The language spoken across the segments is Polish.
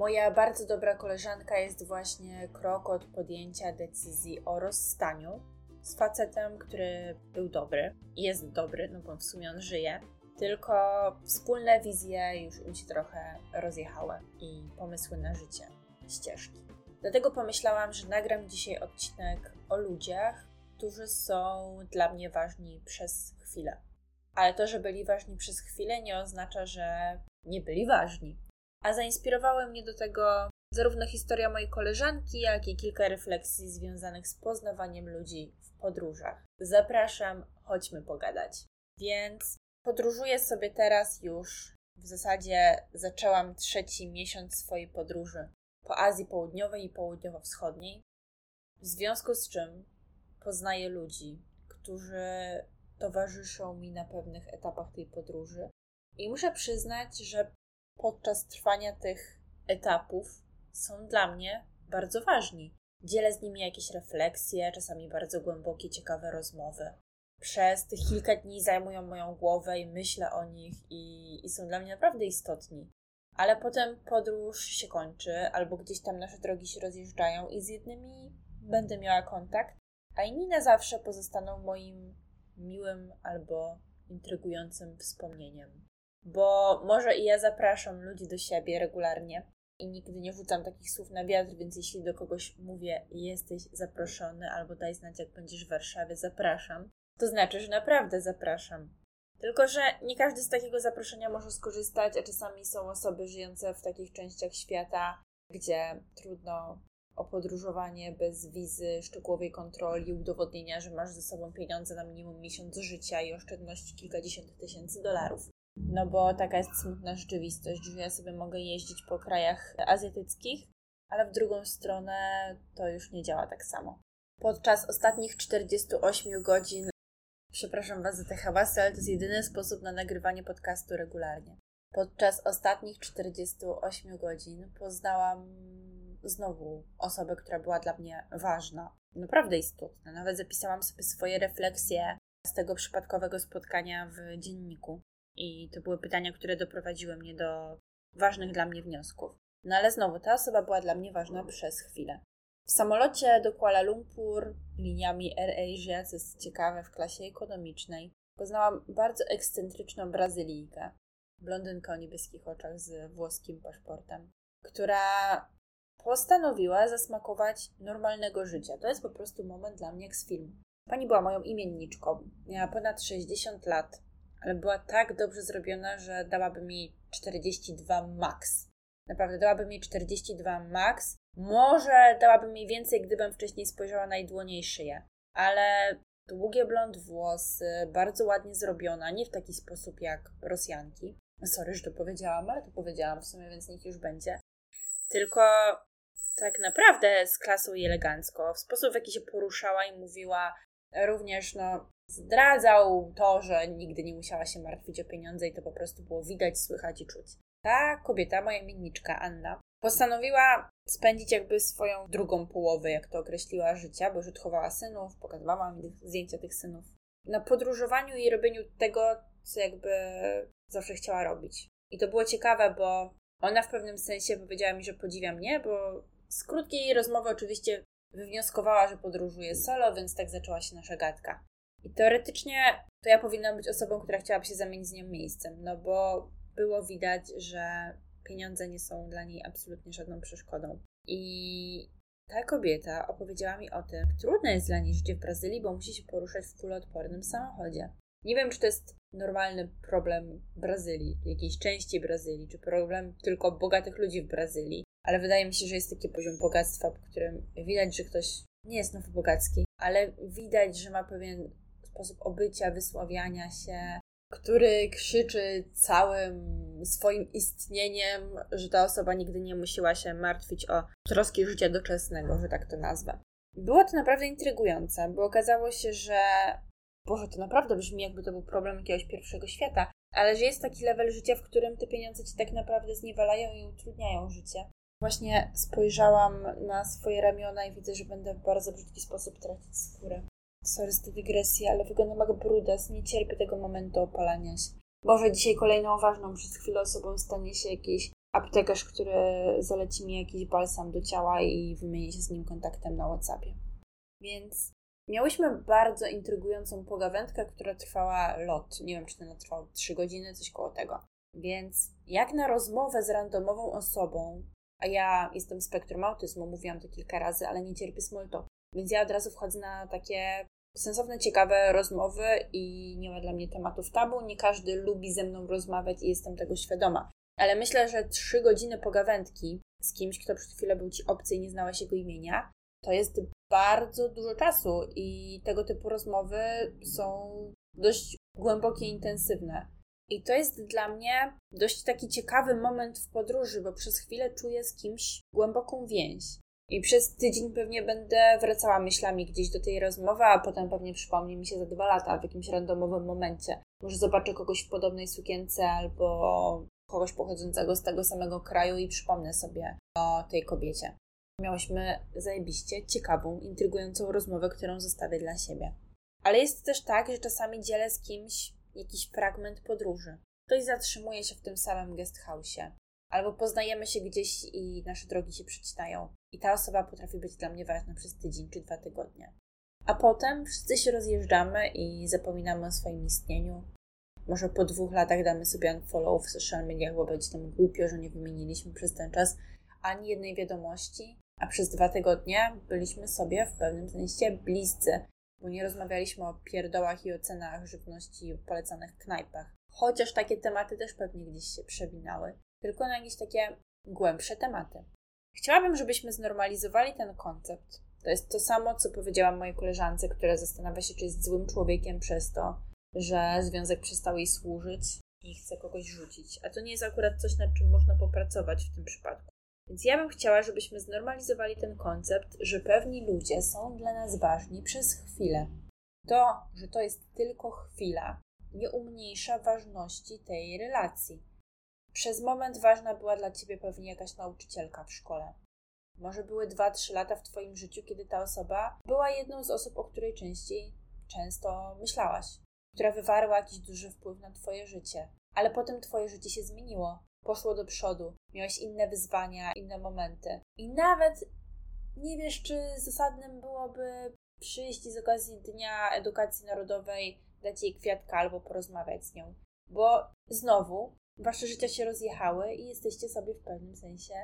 Moja bardzo dobra koleżanka jest właśnie krok od podjęcia decyzji o rozstaniu z facetem, który był dobry i jest dobry, no bo w sumie on żyje. Tylko wspólne wizje już im się trochę rozjechały i pomysły na życie, ścieżki. Dlatego pomyślałam, że nagram dzisiaj odcinek o ludziach, którzy są dla mnie ważni przez chwilę. Ale to, że byli ważni przez chwilę, nie oznacza, że nie byli ważni. A zainspirowały mnie do tego zarówno historia mojej koleżanki, jak i kilka refleksji związanych z poznawaniem ludzi w podróżach. Zapraszam, chodźmy pogadać. Więc podróżuję sobie teraz już. W zasadzie zaczęłam trzeci miesiąc swojej podróży po Azji Południowej i Południowo-Wschodniej. W związku z czym poznaję ludzi, którzy towarzyszą mi na pewnych etapach tej podróży. I muszę przyznać, że podczas trwania tych etapów są dla mnie bardzo ważni. Dzielę z nimi jakieś refleksje, czasami bardzo głębokie, ciekawe rozmowy. Przez tych kilka dni zajmują moją głowę i myślę o nich i, i są dla mnie naprawdę istotni. Ale potem podróż się kończy, albo gdzieś tam nasze drogi się rozjeżdżają i z jednymi będę miała kontakt, a inni na zawsze pozostaną moim miłym albo intrygującym wspomnieniem. Bo może i ja zapraszam ludzi do siebie regularnie i nigdy nie rzucam takich słów na wiatr, więc jeśli do kogoś mówię, jesteś zaproszony, albo daj znać, jak będziesz w Warszawie, zapraszam, to znaczy, że naprawdę zapraszam. Tylko, że nie każdy z takiego zaproszenia może skorzystać, a czasami są osoby żyjące w takich częściach świata, gdzie trudno o podróżowanie bez wizy, szczegółowej kontroli, udowodnienia, że masz ze sobą pieniądze na minimum miesiąc życia i oszczędności kilkadziesiąt tysięcy dolarów. No bo taka jest smutna rzeczywistość, że ja sobie mogę jeździć po krajach azjatyckich, ale w drugą stronę to już nie działa tak samo. Podczas ostatnich 48 godzin, przepraszam Was za te hałasy, ale to jest jedyny sposób na nagrywanie podcastu regularnie. Podczas ostatnich 48 godzin poznałam znowu osobę, która była dla mnie ważna, naprawdę istotna. Nawet zapisałam sobie swoje refleksje z tego przypadkowego spotkania w dzienniku. I to były pytania, które doprowadziły mnie do ważnych dla mnie wniosków. No ale znowu, ta osoba była dla mnie ważna przez chwilę. W samolocie do Kuala Lumpur liniami AirAsia, co jest ciekawe, w klasie ekonomicznej, poznałam bardzo ekscentryczną Brazylijkę, blondynkę o niebieskich oczach z włoskim paszportem, która postanowiła zasmakować normalnego życia. To jest po prostu moment dla mnie jak z filmu. Pani była moją imienniczką, miała ponad 60 lat, ale była tak dobrze zrobiona, że dałaby mi 42 max. Naprawdę, dałaby mi 42 max. Może dałaby mi więcej, gdybym wcześniej spojrzała na jej dłonie i szyję. Ale długie blond włosy, bardzo ładnie zrobiona, nie w taki sposób jak Rosjanki. Sorry, że to powiedziałam, ale to powiedziałam w sumie, więc niech już będzie. Tylko tak naprawdę z klasą i elegancko, w sposób w jaki się poruszała i mówiła, również no, zdradzał to, że nigdy nie musiała się martwić o pieniądze i to po prostu było widać, słychać i czuć. Ta kobieta, moja minniczka Anna, postanowiła spędzić jakby swoją drugą połowę, jak to określiła, życia, bo już odchowała synów, pokazywała mi zdjęcia tych synów, na podróżowaniu i robieniu tego, co jakby zawsze chciała robić. I to było ciekawe, bo ona w pewnym sensie powiedziała mi, że podziwia mnie, bo z krótkiej rozmowy oczywiście wywnioskowała, że podróżuje solo, więc tak zaczęła się nasza gadka. I teoretycznie to ja powinnam być osobą, która chciałaby się zamienić z nią miejscem, no bo było widać, że pieniądze nie są dla niej absolutnie żadną przeszkodą. I ta kobieta opowiedziała mi o tym, trudne jest dla niej życie w Brazylii, bo musi się poruszać w kuloodpornym samochodzie. Nie wiem, czy to jest normalny problem Brazylii, jakiejś części Brazylii, czy problem tylko bogatych ludzi w Brazylii, ale wydaje mi się, że jest taki poziom bogactwa, po którym widać, że ktoś nie jest nowo bogacki, ale widać, że ma pewien sposób obycia, wysławiania się, który krzyczy całym swoim istnieniem, że ta osoba nigdy nie musiała się martwić o troski życia doczesnego, że tak to nazwę. Było to naprawdę intrygujące, bo okazało się, że Boże, to naprawdę brzmi jakby to był problem jakiegoś pierwszego świata, ale że jest taki level życia, w którym te pieniądze ci tak naprawdę zniewalają i utrudniają życie. Właśnie spojrzałam na swoje ramiona i widzę, że będę w bardzo brzydki sposób tracić skórę. Sorry z tej dygresji, ale wyglądam jak brudas, nie cierpię tego momentu opalania się. Może dzisiaj kolejną ważną przez chwilę osobą stanie się jakieś aptekarz, który zaleci mi jakiś balsam do ciała i wymieni się z nim kontaktem na WhatsAppie. Więc miałyśmy bardzo intrygującą pogawędkę, która trwała lot. Nie wiem, czy ten trwał 3 godziny, coś koło tego. Więc jak na rozmowę z randomową osobą, a ja jestem spektrum autyzmu, mówiłam to kilka razy, ale nie cierpię small. Więc ja od razu wchodzę na takie sensowne, ciekawe rozmowy i nie ma dla mnie tematów tabu. Nie każdy lubi ze mną rozmawiać i jestem tego świadoma. Ale myślę, że trzy godziny pogawędki z kimś, kto przez chwilę był ci obcy i nie znałeś jego imienia, to jest bardzo dużo czasu i tego typu rozmowy są dość głębokie intensywne. I to jest dla mnie dość taki ciekawy moment w podróży, bo przez chwilę czuję z kimś głęboką więź. I przez tydzień pewnie będę wracała myślami gdzieś do tej rozmowy, a potem pewnie przypomni mi się za dwa lata w jakimś randomowym momencie. Może zobaczę kogoś w podobnej sukience albo kogoś pochodzącego z tego samego kraju i przypomnę sobie o tej kobiecie. Miałyśmy zajebiście ciekawą, intrygującą rozmowę, którą zostawię dla siebie. Ale jest też tak, że czasami dzielę z kimś jakiś fragment podróży. Ktoś zatrzymuje się w tym samym guest house'ie, albo poznajemy się gdzieś i nasze drogi się przecinają. I ta osoba potrafi być dla mnie ważna przez tydzień czy dwa tygodnie. A potem wszyscy się rozjeżdżamy i zapominamy o swoim istnieniu. Może po dwóch latach damy sobie unfollow w social mediach, bo będzie nam głupio, że nie wymieniliśmy przez ten czas ani jednej wiadomości, a przez dwa tygodnie byliśmy sobie w pewnym sensie bliscy, bo nie rozmawialiśmy o pierdołach i o cenach żywności w polecanych knajpach. Chociaż takie tematy też pewnie gdzieś się przewinały, tylko na jakieś takie głębsze tematy. Chciałabym, żebyśmy znormalizowali ten koncept. To jest to samo, co powiedziałam mojej koleżance, która zastanawia się, czy jest złym człowiekiem przez to, że związek przestał jej służyć i chce kogoś rzucić. A to nie jest akurat coś, nad czym można popracować w tym przypadku. Więc ja bym chciała, żebyśmy znormalizowali ten koncept, że pewni ludzie są dla nas ważni przez chwilę. To, że to jest tylko chwila, nie umniejsza ważności tej relacji. Przez moment ważna była dla ciebie pewnie jakaś nauczycielka w szkole. Może były 2-3 lata w twoim życiu, kiedy ta osoba była jedną z osób, o której częściej często myślałaś, która wywarła jakiś duży wpływ na twoje życie. Ale potem twoje życie się zmieniło poszło do przodu, miałeś inne wyzwania, inne momenty. I nawet nie wiesz, czy zasadnym byłoby przyjść z okazji Dnia Edukacji Narodowej, dać jej kwiatka albo porozmawiać z nią. Bo znowu wasze życia się rozjechały i jesteście sobie w pewnym sensie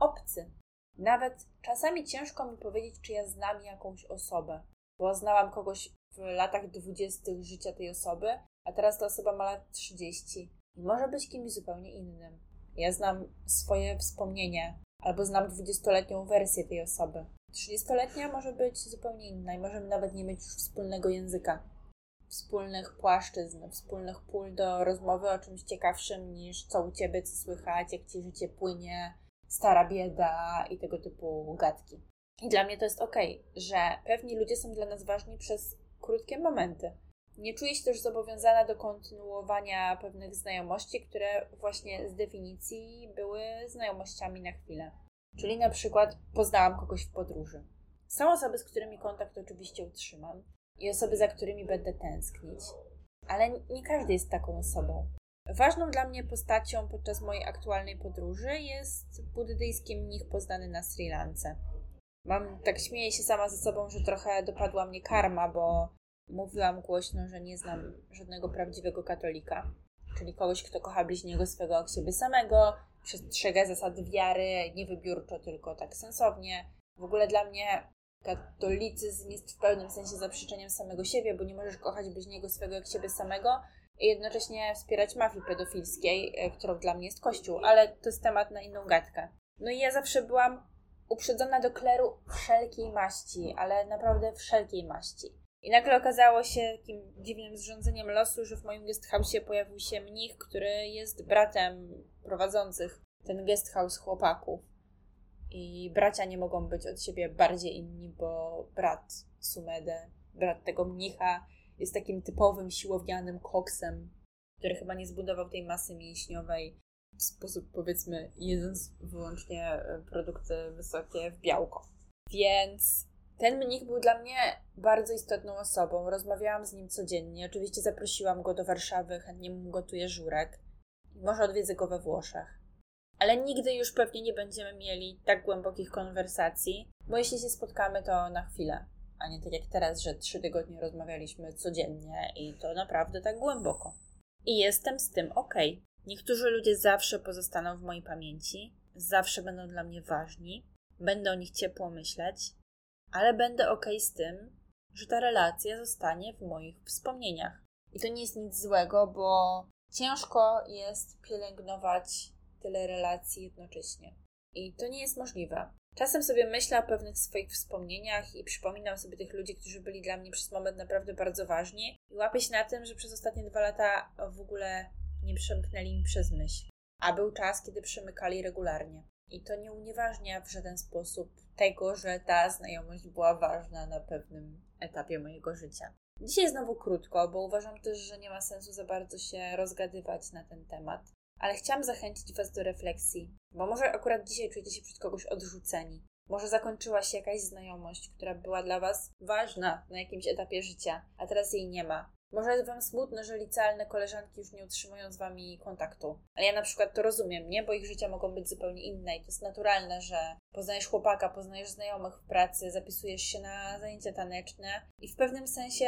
obcy. Nawet czasami ciężko mi powiedzieć, czy ja znam jakąś osobę, bo znałam kogoś w latach dwudziestych życia tej osoby, a teraz ta osoba ma lat 30 i może być kimś zupełnie innym. Ja znam swoje wspomnienie, albo znam dwudziestoletnią wersję tej osoby. Trzydziestoletnia może być zupełnie inna i możemy nawet nie mieć już wspólnego języka, wspólnych płaszczyzn, wspólnych pól do rozmowy o czymś ciekawszym niż co u ciebie, co słychać, jak ci życie płynie, stara bieda i tego typu gadki. I dla mnie to jest ok, że pewni ludzie są dla nas ważni przez krótkie momenty nie czuję się też zobowiązana do kontynuowania pewnych znajomości, które właśnie z definicji były znajomościami na chwilę. Czyli na przykład poznałam kogoś w podróży. Są osoby, z którymi kontakt oczywiście utrzymam i osoby, za którymi będę tęsknić, ale nie każdy jest taką osobą. Ważną dla mnie postacią podczas mojej aktualnej podróży jest buddyjski mnich poznany na Sri Lance. Mam, tak śmieję się sama ze sobą, że trochę dopadła mnie karma, bo Mówiłam głośno, że nie znam żadnego prawdziwego katolika, czyli kogoś, kto kocha bliźniego swego jak siebie samego, przestrzega zasad wiary, nie wybiórczo, tylko tak sensownie. W ogóle dla mnie katolicyzm jest w pewnym sensie zaprzeczeniem samego siebie, bo nie możesz kochać bliźniego swego jak siebie samego i jednocześnie wspierać mafii pedofilskiej, e, którą dla mnie jest Kościół, ale to jest temat na inną gadkę. No i ja zawsze byłam uprzedzona do kleru wszelkiej maści, ale naprawdę wszelkiej maści. I nagle okazało się takim dziwnym zrządzeniem losu, że w moim guest house pojawił się mnich, który jest bratem prowadzących ten guest house chłopaków. I bracia nie mogą być od siebie bardziej inni, bo brat Sumede, brat tego mnicha, jest takim typowym siłownianym koksem, który chyba nie zbudował tej masy mięśniowej w sposób, powiedzmy, jedząc wyłącznie produkty wysokie w białko. Więc ten mnich był dla mnie bardzo istotną osobą. Rozmawiałam z nim codziennie. Oczywiście zaprosiłam go do Warszawy, chętnie mu gotuję żurek. Może odwiedzę go we Włoszech. ale nigdy już pewnie nie będziemy mieli tak głębokich konwersacji, bo jeśli się spotkamy, to na chwilę, a nie tak jak teraz, że trzy tygodnie rozmawialiśmy codziennie i to naprawdę tak głęboko. I jestem z tym ok. Niektórzy ludzie zawsze pozostaną w mojej pamięci, zawsze będą dla mnie ważni, będę o nich ciepło myśleć, ale będę ok z tym, że ta relacja zostanie w moich wspomnieniach. I to nie jest nic złego, bo ciężko jest pielęgnować tyle relacji jednocześnie. I to nie jest możliwe. Czasem sobie myślę o pewnych swoich wspomnieniach i przypominam sobie tych ludzi, którzy byli dla mnie przez moment naprawdę bardzo ważni i łapię się na tym, że przez ostatnie dwa lata w ogóle nie przemknęli mi przez myśl. A był czas, kiedy przemykali regularnie. I to nie unieważnia w żaden sposób tego, że ta znajomość była ważna na pewnym etapie mojego życia. Dzisiaj znowu krótko, bo uważam też, że nie ma sensu za bardzo się rozgadywać na ten temat. Ale chciałam zachęcić Was do refleksji, bo może akurat dzisiaj czujecie się przed kogoś odrzuceni. Może zakończyła się jakaś znajomość, która była dla Was ważna na jakimś etapie życia, a teraz jej nie ma. Może jest Wam smutno, że licealne koleżanki już nie utrzymują z Wami kontaktu. Ale ja na przykład to rozumiem, nie? Bo ich życia mogą być zupełnie inne i to jest naturalne, że poznajesz chłopaka, poznajesz znajomych w pracy, zapisujesz się na zajęcia taneczne i w pewnym sensie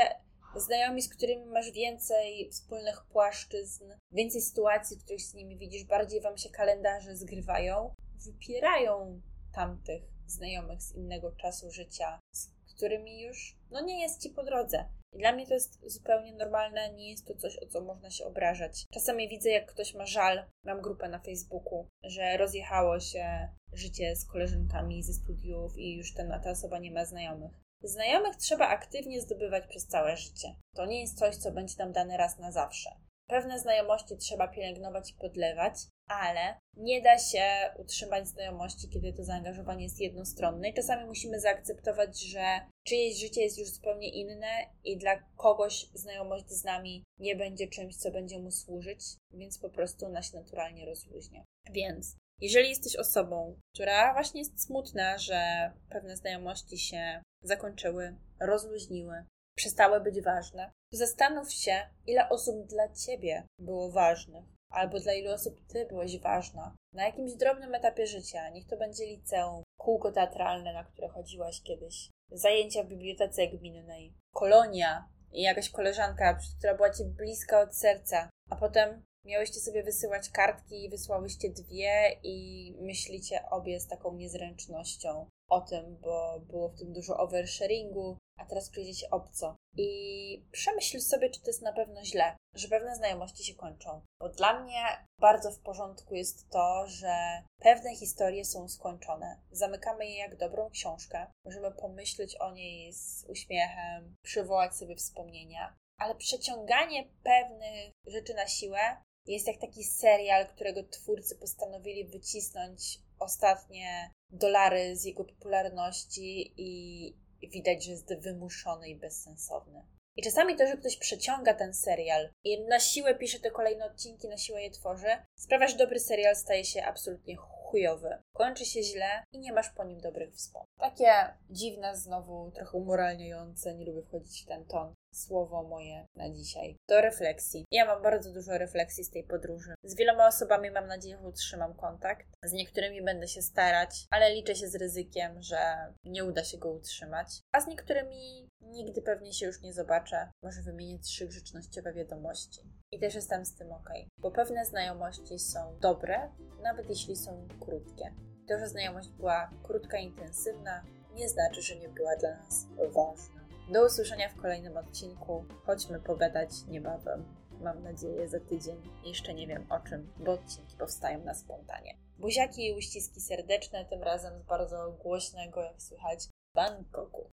znajomi, z którymi masz więcej wspólnych płaszczyzn, więcej sytuacji, w których z nimi widzisz, bardziej wam się kalendarze zgrywają, wypierają tamtych znajomych z innego czasu życia, z którymi już no nie jest ci po drodze. Dla mnie to jest zupełnie normalne, nie jest to coś, o co można się obrażać. Czasami widzę, jak ktoś ma żal, mam grupę na Facebooku, że rozjechało się życie z koleżankami ze studiów i już ten, ta osoba nie ma znajomych. Znajomych trzeba aktywnie zdobywać przez całe życie. To nie jest coś, co będzie nam dane raz na zawsze. Pewne znajomości trzeba pielęgnować i podlewać, ale nie da się utrzymać znajomości, kiedy to zaangażowanie jest jednostronne i czasami musimy zaakceptować, że czyjeś życie jest już zupełnie inne i dla kogoś znajomość z nami nie będzie czymś, co będzie mu służyć, więc po prostu ona się naturalnie rozluźnia. Więc jeżeli jesteś osobą, która właśnie jest smutna, że pewne znajomości się zakończyły, rozluźniły, przestały być ważne, to zastanów się, ile osób dla ciebie było ważnych, albo dla ilu osób ty byłeś ważna. Na jakimś drobnym etapie życia, niech to będzie liceum, kółko teatralne, na które chodziłaś kiedyś, zajęcia w bibliotece gminnej, kolonia i jakaś koleżanka, która była ci bliska od serca, a potem miałyście sobie wysyłać kartki i wysłałyście dwie i myślicie obie z taką niezręcznością o tym, bo było w tym dużo oversharingu, a teraz przyjdziecie obco. I przemyśl sobie, czy to jest na pewno źle, że pewne znajomości się kończą. Bo dla mnie bardzo w porządku jest to, że pewne historie są skończone. Zamykamy je jak dobrą książkę. Możemy pomyśleć o niej z uśmiechem, przywołać sobie wspomnienia. Ale przeciąganie pewnych rzeczy na siłę jest jak taki serial, którego twórcy postanowili wycisnąć ostatnie dolary z jego popularności i widać, że jest wymuszony i bezsensowny. I czasami to, że ktoś przeciąga ten serial i na siłę pisze te kolejne odcinki, na siłę je tworzy, sprawia, że dobry serial staje się absolutnie chujowy. Kończy się źle i nie masz po nim dobrych wspomnień. Takie dziwne, znowu trochę umoralniające, nie lubię wchodzić w ten ton słowo moje na dzisiaj. Do refleksji. Ja mam bardzo dużo refleksji z tej podróży. Z wieloma osobami mam nadzieję, że utrzymam kontakt. Z niektórymi będę się starać, ale liczę się z ryzykiem, że nie uda się go utrzymać. A z niektórymi nigdy pewnie się już nie zobaczę. Może wymienię trzy grzecznościowe wiadomości. I też jestem z tym ok, bo pewne znajomości są dobre, nawet jeśli są krótkie. To, że znajomość była krótka intensywna, nie znaczy, że nie była dla nas ważna. Do usłyszenia w kolejnym odcinku. Chodźmy pogadać niebawem. Mam nadzieję za tydzień. Jeszcze nie wiem o czym, bo odcinki powstają na spontanie. Buziaki i uściski serdeczne, tym razem z bardzo głośnego, jak słychać, Bangkoku.